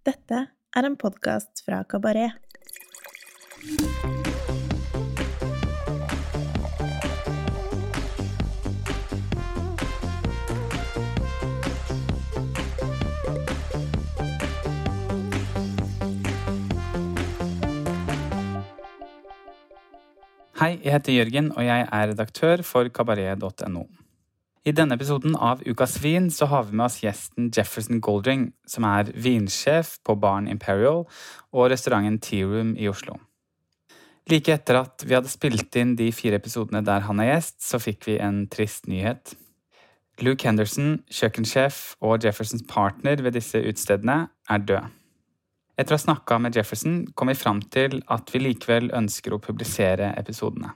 Dette er en podkast fra Kabaret. Hei, jeg heter Jørgen, og jeg er redaktør for kabaret.no. I denne episoden av Ukas vin så har vi med oss gjesten Jefferson Goldring, som er vinsjef på Barn Imperial og restauranten Tea Room i Oslo. Like etter at vi hadde spilt inn de fire episodene der han er gjest, så fikk vi en trist nyhet. Luke Henderson, kjøkkensjef og Jeffersons partner ved disse utestedene, er død. Etter å ha snakka med Jefferson kom vi fram til at vi likevel ønsker å publisere episodene.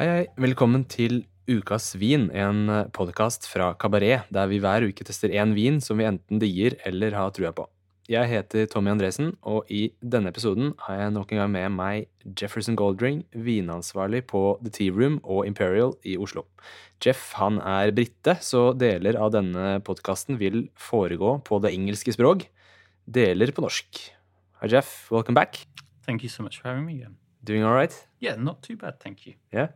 Hei, hei. Velkommen til Ukas vin, en podkast fra Kabaret, der vi hver uke tester én vin som vi enten digger eller har trua på. Jeg heter Tommy Andresen, og i denne episoden har jeg nok en gang med meg Jefferson Goldring, vinansvarlig på The Tea Room og Imperial i Oslo. Jeff han er brite, så deler av denne podkasten vil foregå på det engelske språk, deler på norsk. Hi Jeff, welcome back. Thank you so much for having me again. Doing all right? Yeah, not too bad, thank you. Yeah.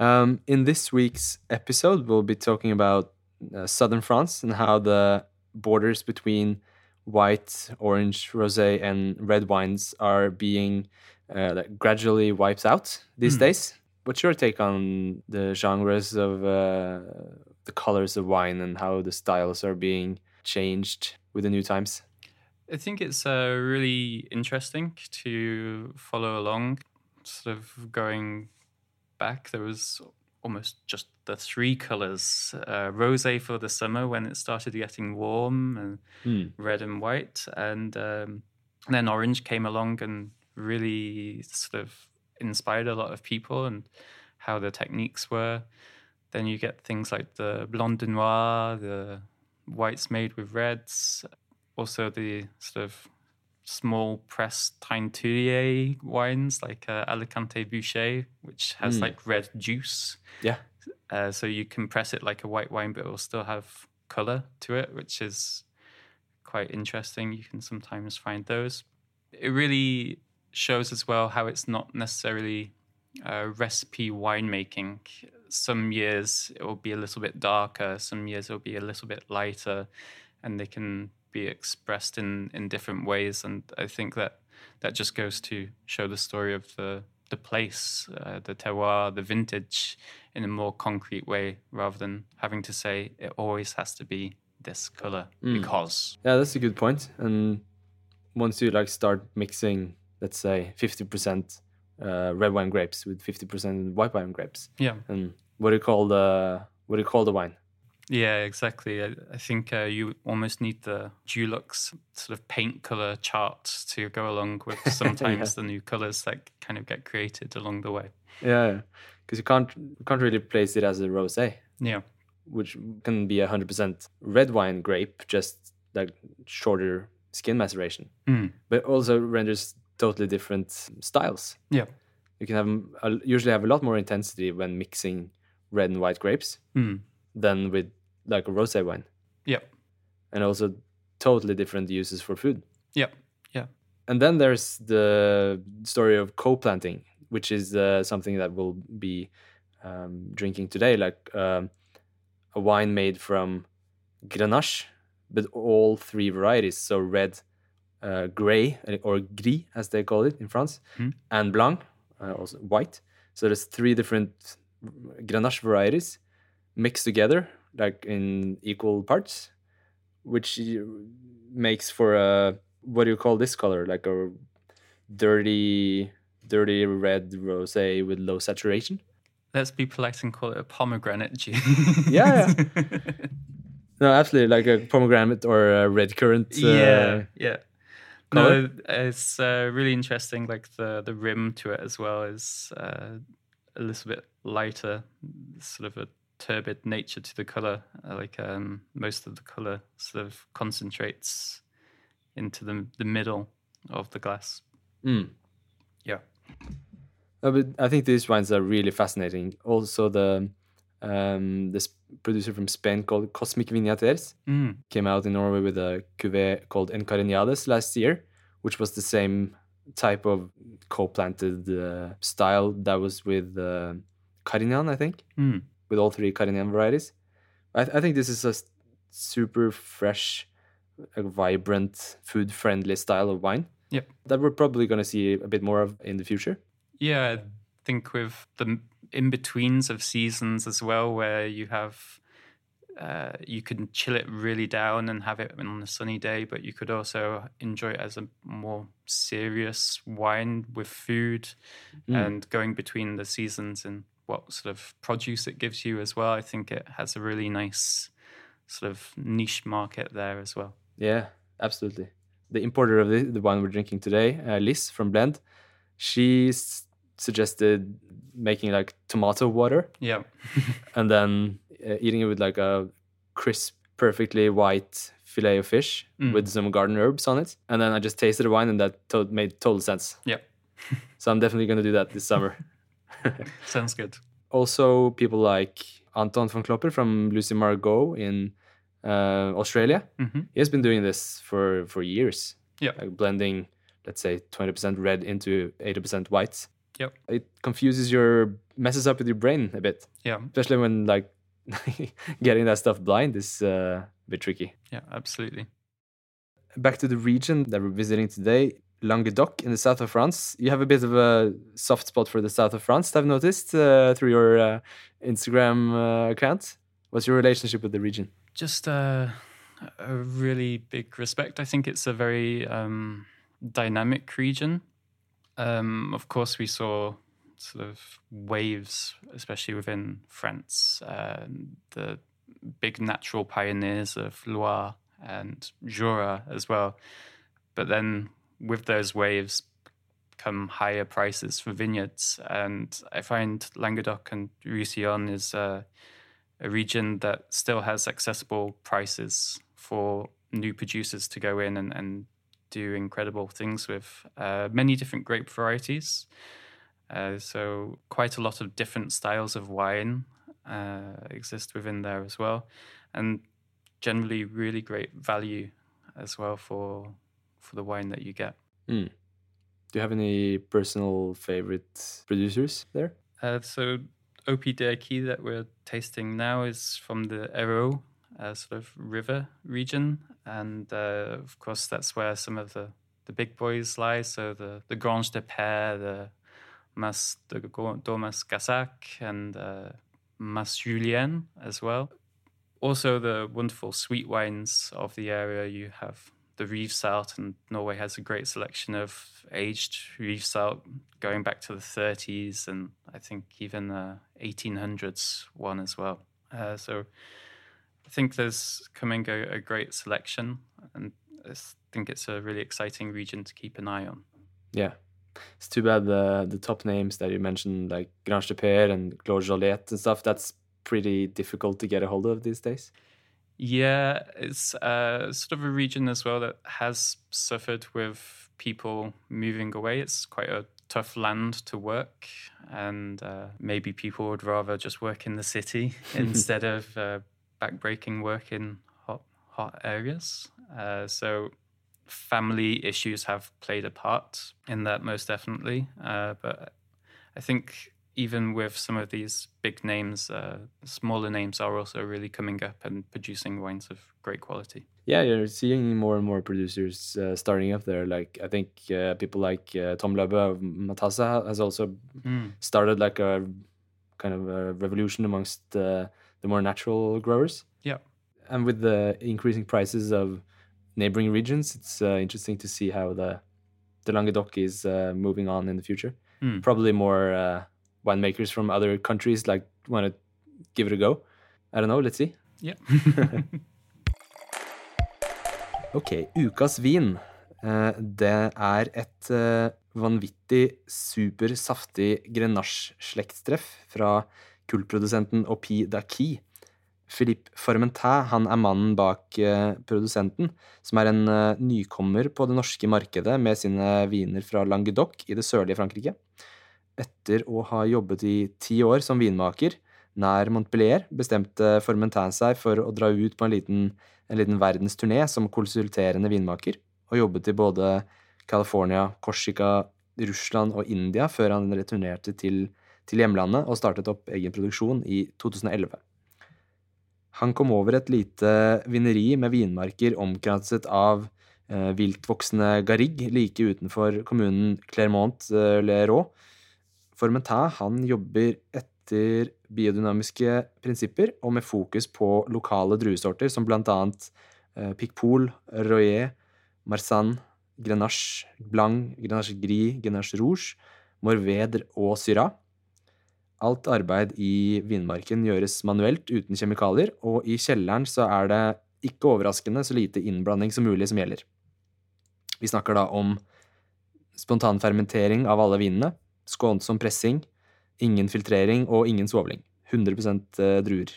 Um, in this week's episode, we'll be talking about uh, southern France and how the borders between white, orange, rosé, and red wines are being uh, like gradually wiped out these Hmm. days. What's your take on the genres of uh, the colors of wine and how the styles are being changed with the new times? I think it's uh, really interesting to follow along, sort of going back. There was almost just the three colors uh, rose for the summer when it started getting warm, and Hmm. red and white, and um, then orange came along and really sort of inspired a lot of people and how the techniques were. Then you get things like the blanc de noir, the whites made with reds, also the sort of small press Teinturier wines like uh, Alicante Bouschet, which has Mm. like red juice. Yeah. Uh, so you can press it like a white wine, but it will still have color to it, which is quite interesting. You can sometimes find those. It really shows as well how it's not necessarily uh, recipe winemaking. Some years it will be a little bit darker, some years it will be a little bit lighter, and they can be expressed in, in different ways. And I think that that just goes to show the story of the the place, uh, the terroir, the vintage, in a more concrete way, rather than having to say it always has to be this color Mm. because. Yeah, that's a good point. And once you like start mixing, let's say, fifty percent uh, red wine grapes with fifty percent white wine grapes, Yeah, and what do you call the what do you call the wine? Yeah, exactly. I, I think uh, you almost need the Dulux sort of paint color chart to go along with sometimes the new colors that kind of get created along the way. Yeah, because you can't you can't really place it as a rosé, Yeah, which can be a hundred percent red wine grape, just like shorter skin maceration, Mm. but also renders totally different styles. yeah, You can have usually have a lot more intensity when mixing red and white grapes mm. than with like a rosé wine. yeah, and also totally different uses for food. yeah, yeah. And then there's the story of co-planting, which is uh, something that we'll be um, drinking today, like um, a wine made from Grenache, but all three varieties, so red, uh, gray, uh, or gris as they call it in France, Mhm. and blanc, uh, also white. So there's three different Grenache varieties mixed together, like in equal parts, which makes for a what do you call this color? Like a dirty, dirty red rosé with low saturation. Let's be polite and call it a pomegranate juice. Yeah, No, absolutely, like a pomegranate or a red currant. Uh, yeah, yeah. color? No, it's uh, really interesting. Like the the rim to it as well is uh, a little bit lighter, sort of a turbid nature to the color. Uh, like um, most of the color sort of concentrates into the the middle of the glass. Mm. Yeah. No, but I think these wines are really fascinating. Also, the Um, this producer from Spain called Cosmic Vinyaters Mm. came out in Norway with a cuvee called Encarinyades last year, which was the same type of co-planted uh, style that was with uh, Carignan, I think, Mm. With all three Carignan varieties. I, th- I think this is a super fresh, a vibrant, food-friendly style of wine. Yep. That we're probably going to see a bit more of in the future. Yeah, I think with the in betweens of seasons as well, where you have uh, you can chill it really down and have it on a sunny day, but you could also enjoy it as a more serious wine with food Mm. and going between the seasons and what sort of produce it gives you as well. I think it has a really nice sort of niche market there as well. Yeah, absolutely. The importer of the, the wine we're drinking today, uh, Liz from Blend, she s- suggested making like tomato water Yeah. and then uh, eating it with like a crisp, perfectly white fillet of fish Mm. with some garden herbs on it. And then I just tasted the wine and that to- made total sense. Yeah. So I'm definitely going to do that this summer. Sounds good. also, people like Anton von Klopper from Lucy Margaux in uh, Australia. hmm He has been doing this for, for years. Yeah. Like blending, let's say, 20% red into 80% white. Yep. It confuses your, messes up with your brain a bit, Yeah. especially when like getting that stuff blind is uh, a bit tricky. Yeah, absolutely. Back to the region that we're visiting today, Languedoc in the south of France. You have a bit of a soft spot for the south of France, I've noticed uh, through your uh, Instagram uh, account. What's your relationship with the region? just a, a really big respect. I think it's a very um, dynamic region. Um, of course, we saw sort of waves, especially within France, uh, the big natural pioneers of Loire and Jura as well. But then with those waves come higher prices for vineyards. And I find Languedoc and Roussillon is uh, a region that still has accessible prices for new producers to go in and, and do incredible things with uh, many different grape varieties. Uh, so quite a lot of different styles of wine uh, exist within there as well, and generally really great value as well for for the wine that you get. Do you have any personal favorite producers there? Uh, so Opi d'Aqui that we're tasting now is from the Hérault uh, sort of river region, and uh, of course that's where some of the, the big boys lie. So the the Grange des Pères, the Mas de Daumas Gassac, and uh, Mas Julien as well. Also the wonderful sweet wines of the area. You have the Rivesaltes, and Norway has a great selection of aged Rivesaltes going back to the 30s and I think even the 1800s one as well. Uh, so I think there's coming a, a great selection, and I think it's a really exciting region to keep an eye on. Yeah. It's too bad the the top names that you mentioned, like Grange des Pères and Claude Joliette and stuff, that's pretty difficult to get a hold of these days. Yeah, it's uh, sort of a region as well that has suffered with people moving away. It's quite a tough land to work, and uh, maybe people would rather just work in the city instead of uh, backbreaking work in hot hot areas. Uh, so family issues have played a part in that most definitely. Uh, but I think even with some of these big names, uh, smaller names are also really coming up and producing wines of great quality. Yeah, you're seeing more and more producers uh, starting up there. Like I think uh, people like uh, Tom Lubbe of Matassa has also started like a kind of a revolution amongst uh, the more natural growers. Yeah. And with the increasing prices of neighboring regions, it's uh, interesting to see how the the Languedoc is uh, moving on in the future. Hmm. Probably more uh, winemakers from other countries like want to give it a go. I don't know. Let's see. Yeah. Ok, ukas vin. Eh, Det er et eh, vanvittig supersaftig grenasje-slektstreff fra kullprodusenten Opi Daki. Philippe Formentin han er mannen bak eh, produsenten, som er en nykommer på det norske markedet med sine viner fra Languedoc i det sørlige Frankrike. Etter å ha jobbet i ti år som vinmaker, nær Montpellier, bestemte Formentin seg for å dra ut på en liten, en liten verdensturné som konsulterende vinmaker, og jobbet i både California, Korsika, Russland og India før han returnerte til, til hjemlandet og startet opp egen produksjon i 2011. Han kom over et lite vineri med vinmarker omkranset av eh, viltvoksende garrigue like utenfor kommunen Clermont-Leroux. Formentin han jobber etter biodynamiske prinsipper og med fokus på lokale druesorter som annet eh, Picpoul, Royer, Marsanne, Grenache Blanc, Grenache Gris, Grenache Rouge, Morvedre og Syrah. Alt arbeid i vinmarken gjøres manuelt uten kjemikalier, og i kjelleren så er det ikke overraskende så lite innblanding som mulig som gjelder. Vi snakker da om spontanfermentering av alle vinene, skånsom pressing, ingen filtrering og ingen svovling. 100% druer.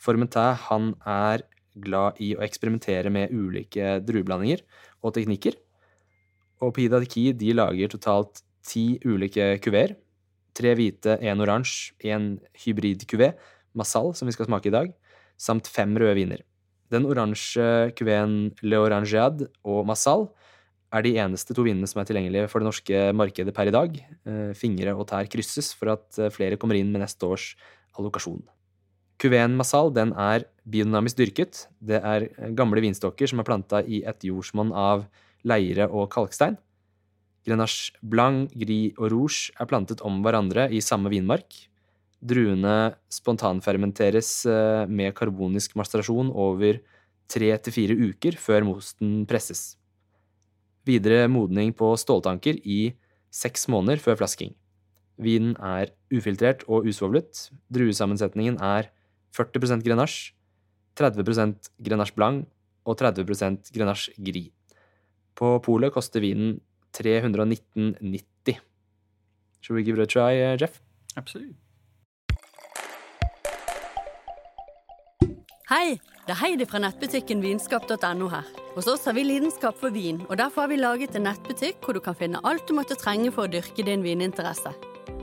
Formentin han er glad i å eksperimentere med ulike drueblandinger og teknikker. Og Pida Ki de lager totalt ti ulike kuveer. Tre hvite, én oransje, én hybridkuvé, Massal, som vi skal smake i dag, samt fem røde viner. Den oransje kuveen Le Orangeade og Massal er de eneste to vinene som er tilgjengelige for det norske markedet per i dag. Eh, Fingre og tær krysses for at eh, flere kommer inn med neste års allokasjon. Cuveen Massal den er biodynamisk dyrket. Det er gamle vinstokker som er planta i et jordsmonn av leire og kalkstein. Grenache Blanc, Gris og Rouge er plantet om hverandre i samme vinmark. Druene spontanfermenteres eh, med karbonisk masterasjon over tre til fire uker før mosten presses. Videre modning på ståltanker i seks måneder før flasking. Vinen er ufiltrert og usvovlet. Druesammensetningen er 40% Grenache, 30% Grenache Blanc og 30% Grenache Gris. På polet koster vinen 319,90. Should we give it a try, eh, Jeff? Absolutely. Hei, det er Heidi fra nettbutikken vinskap.no her. Hos oss har vi lidenskap for vin, og derfor har vi laget en nettbutikk hvor du kan finne alt du måtte trenge for å dyrke din vininteresse.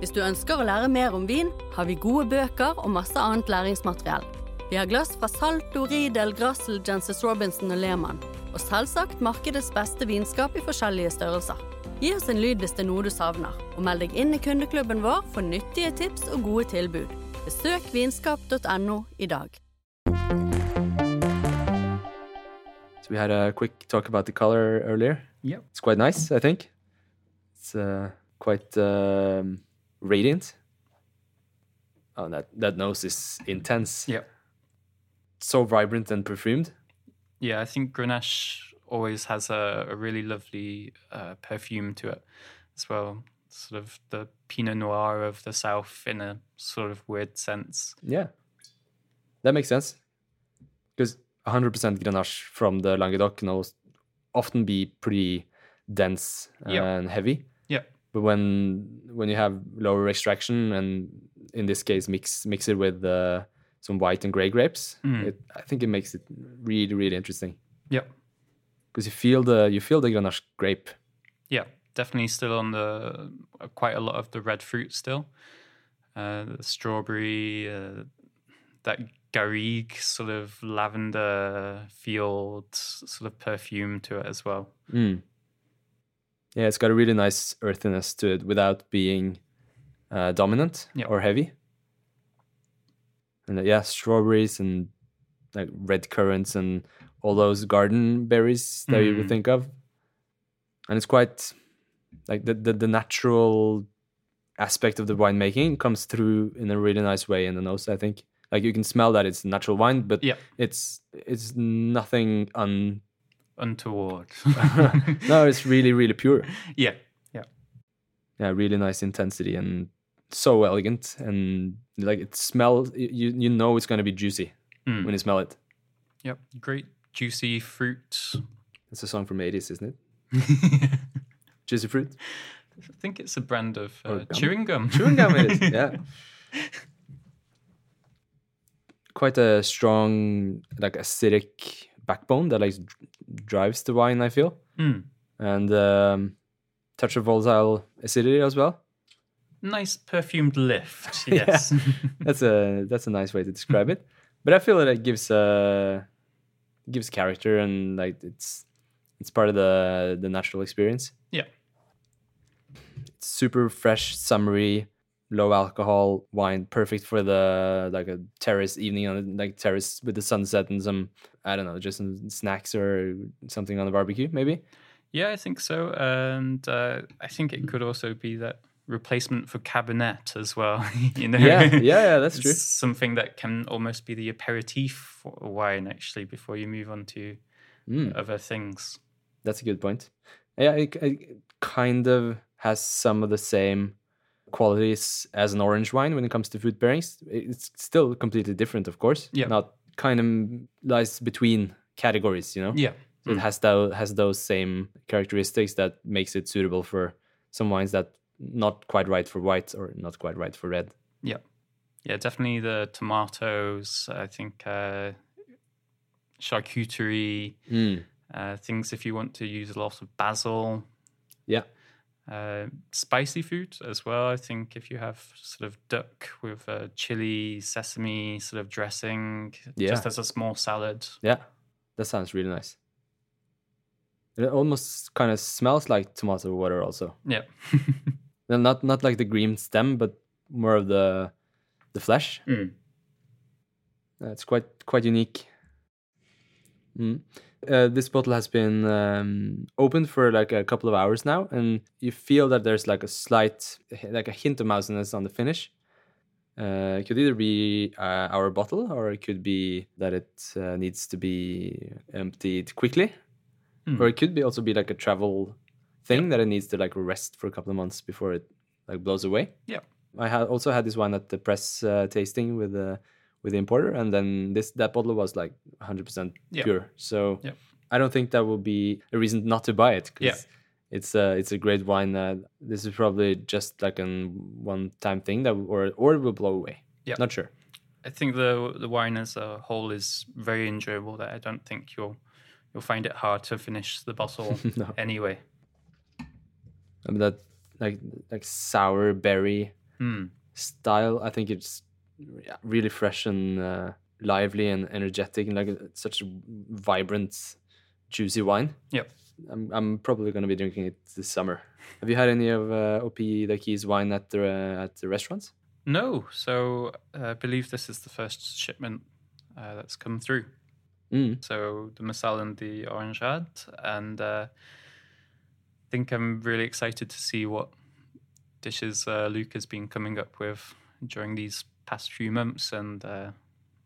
Hvis du ønsker å lære mer om vin, har vi gode bøker og masse annet læringsmateriell. Vi har glass fra Salto, Riedel, Grassel, Jenses Robinson og Lehmann. Og selvsagt markedets beste vinskap i forskjellige størrelser. Gi oss en lyd hvis det er noe du savner, og meld deg inn i kundeklubben vår for nyttige tips og gode tilbud. Besøk vinskap.no i dag. So we had a quick talk about the color earlier. Yeah, It's quite nice, I think. It's uh, quite um, radiant. Oh, that that nose is intense. Yeah. So vibrant and perfumed. Yeah, I think Grenache always has a, a really lovely uh, perfume to it as well. Sort of the Pinot Noir of the South in a sort of weird sense. Yeah, that makes sense. Because 100% Grenache from the Languedoc can always often be pretty dense Yep. and heavy. Yeah. But when when you have lower extraction and in this case mix mix it with uh, some white and gray grapes, Mm. it, I think it makes it really really interesting Yep. because you feel the you feel the Grenache grape. Yeah, definitely still on the quite a lot of the red fruit still. Uh, the strawberry, uh, that garrigue sort of lavender field sort of perfume to it as well. Mm. Yeah, it's got a really nice earthiness to it without being uh, dominant Yeah. or heavy. And uh, yeah, strawberries and like red currants and all those garden berries that you would Mm. think of. And it's quite like the, the the natural aspect of the winemaking comes through in a really nice way in the nose. I think like you can smell that it's natural wine, but Yeah. it's it's nothing un. Untoward. no, it's really really pure. yeah, yeah, yeah, really nice intensity and so elegant and like it smells. You you know it's gonna be juicy Mm. when you smell it. yep. Great juicy fruit. It's a song from eighties, isn't it? Juicy fruit. I think it's a brand of uh, gum? chewing gum. Chewing gum it is. Yeah. Quite a strong, like acidic backbone that like dr- drives the wine. I feel, Mm. and um, touch of volatile acidity as well. Nice perfumed lift. Yes. that's a that's a nice way to describe it. But I feel that it gives uh gives character and like it's it's part of the the natural experience. yeah. It's super fresh, summery, low alcohol wine, perfect for the like a terrace evening on like terrace with the sunset and some I don't know, just some snacks or something on the barbecue, maybe. Yeah, I think so. And uh, I think it could also be that replacement for cabernet as well. you know, Yeah, yeah, yeah, that's true. Something that can almost be the aperitif wine actually before you move on to Mm. other things. That's a good point. Yeah, it, it kind of has some of the same qualities as an orange wine when it comes to food pairings. It's still completely different, of course. Yeah. Not kind of lies between categories, you know. Yeah. So it has those has those same characteristics that makes it suitable for some wines that not quite right for white or not quite right for red. Yeah. Yeah, definitely the tomatoes. I think uh, charcuterie, Mm. uh, things if you want to use a lot of basil. Yeah. Uh, spicy food as well. I think if you have sort of duck with a chili, sesame sort of dressing, Yeah. just as a small salad. Yeah, that sounds really nice. It almost kind of smells like tomato water, also. Yeah. Not not like the green stem, but more of the the flesh. Mm. Uh, it's quite quite unique. Mm. Uh, this bottle has been um, opened for like a couple of hours now, and you feel that there's like a slight, like a hint of mousiness on the finish. Uh, it could either be uh, our bottle, or it could be that it uh, needs to be emptied quickly, Mm. or it could be also be like a travel thing that it needs to like rest for a couple of months before it like blows away. Yeah. I had also had this one at the press uh, tasting with the with the importer, and then this that bottle was like 100% Yeah. pure. So Yeah. I don't think that will be a reason not to buy it. Yeah. It's a it's a great wine. Uh, this is probably just like an one time thing that or or it will blow away. Yeah. Not sure. I think the the wine as a whole is very enjoyable. That I don't think you'll you'll find it hard to finish the bottle No. anyway. I mean, that like like sour berry Mm. style. I think it's yeah, really fresh and uh, lively and energetic and like such a vibrant, juicy wine. Yep. I'm I'm probably gonna be drinking it this summer. Have you had any of uh, OP wine at the uh, at the restaurants? No, so uh, I believe this is the first shipment uh, that's come through. Mm. So the Massal and the Orangeade, and uh, I think I'm really excited to see what dishes uh, Luke has been coming up with during these past few months, and uh,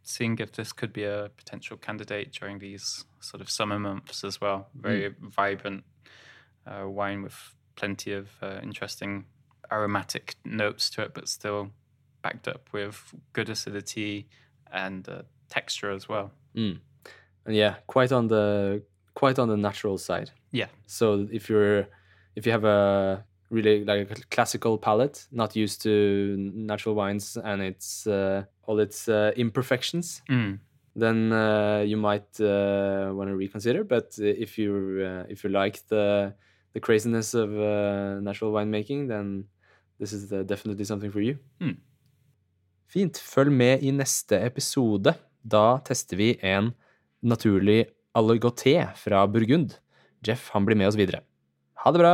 seeing if this could be a potential candidate during these sort of summer months as well. Very vibrant uh, wine with plenty of uh, interesting aromatic notes to it, but still backed up with good acidity and uh, texture as well. Mm. And yeah, quite on the quite on the natural side. Yeah. So if you're if you have a really like a classical palate, not used to natural wines and its uh, all its uh, imperfections, Mm. then uh, you might uh, want to reconsider. But uh, if you uh, if you like the the craziness of natural winemaking, then this is definitely something for you. Mm. Fint. Følg med i neste episode. Da tester vi en naturlig aligoté fra Burgund. Jeff han blir med oss videre. Ha det bra!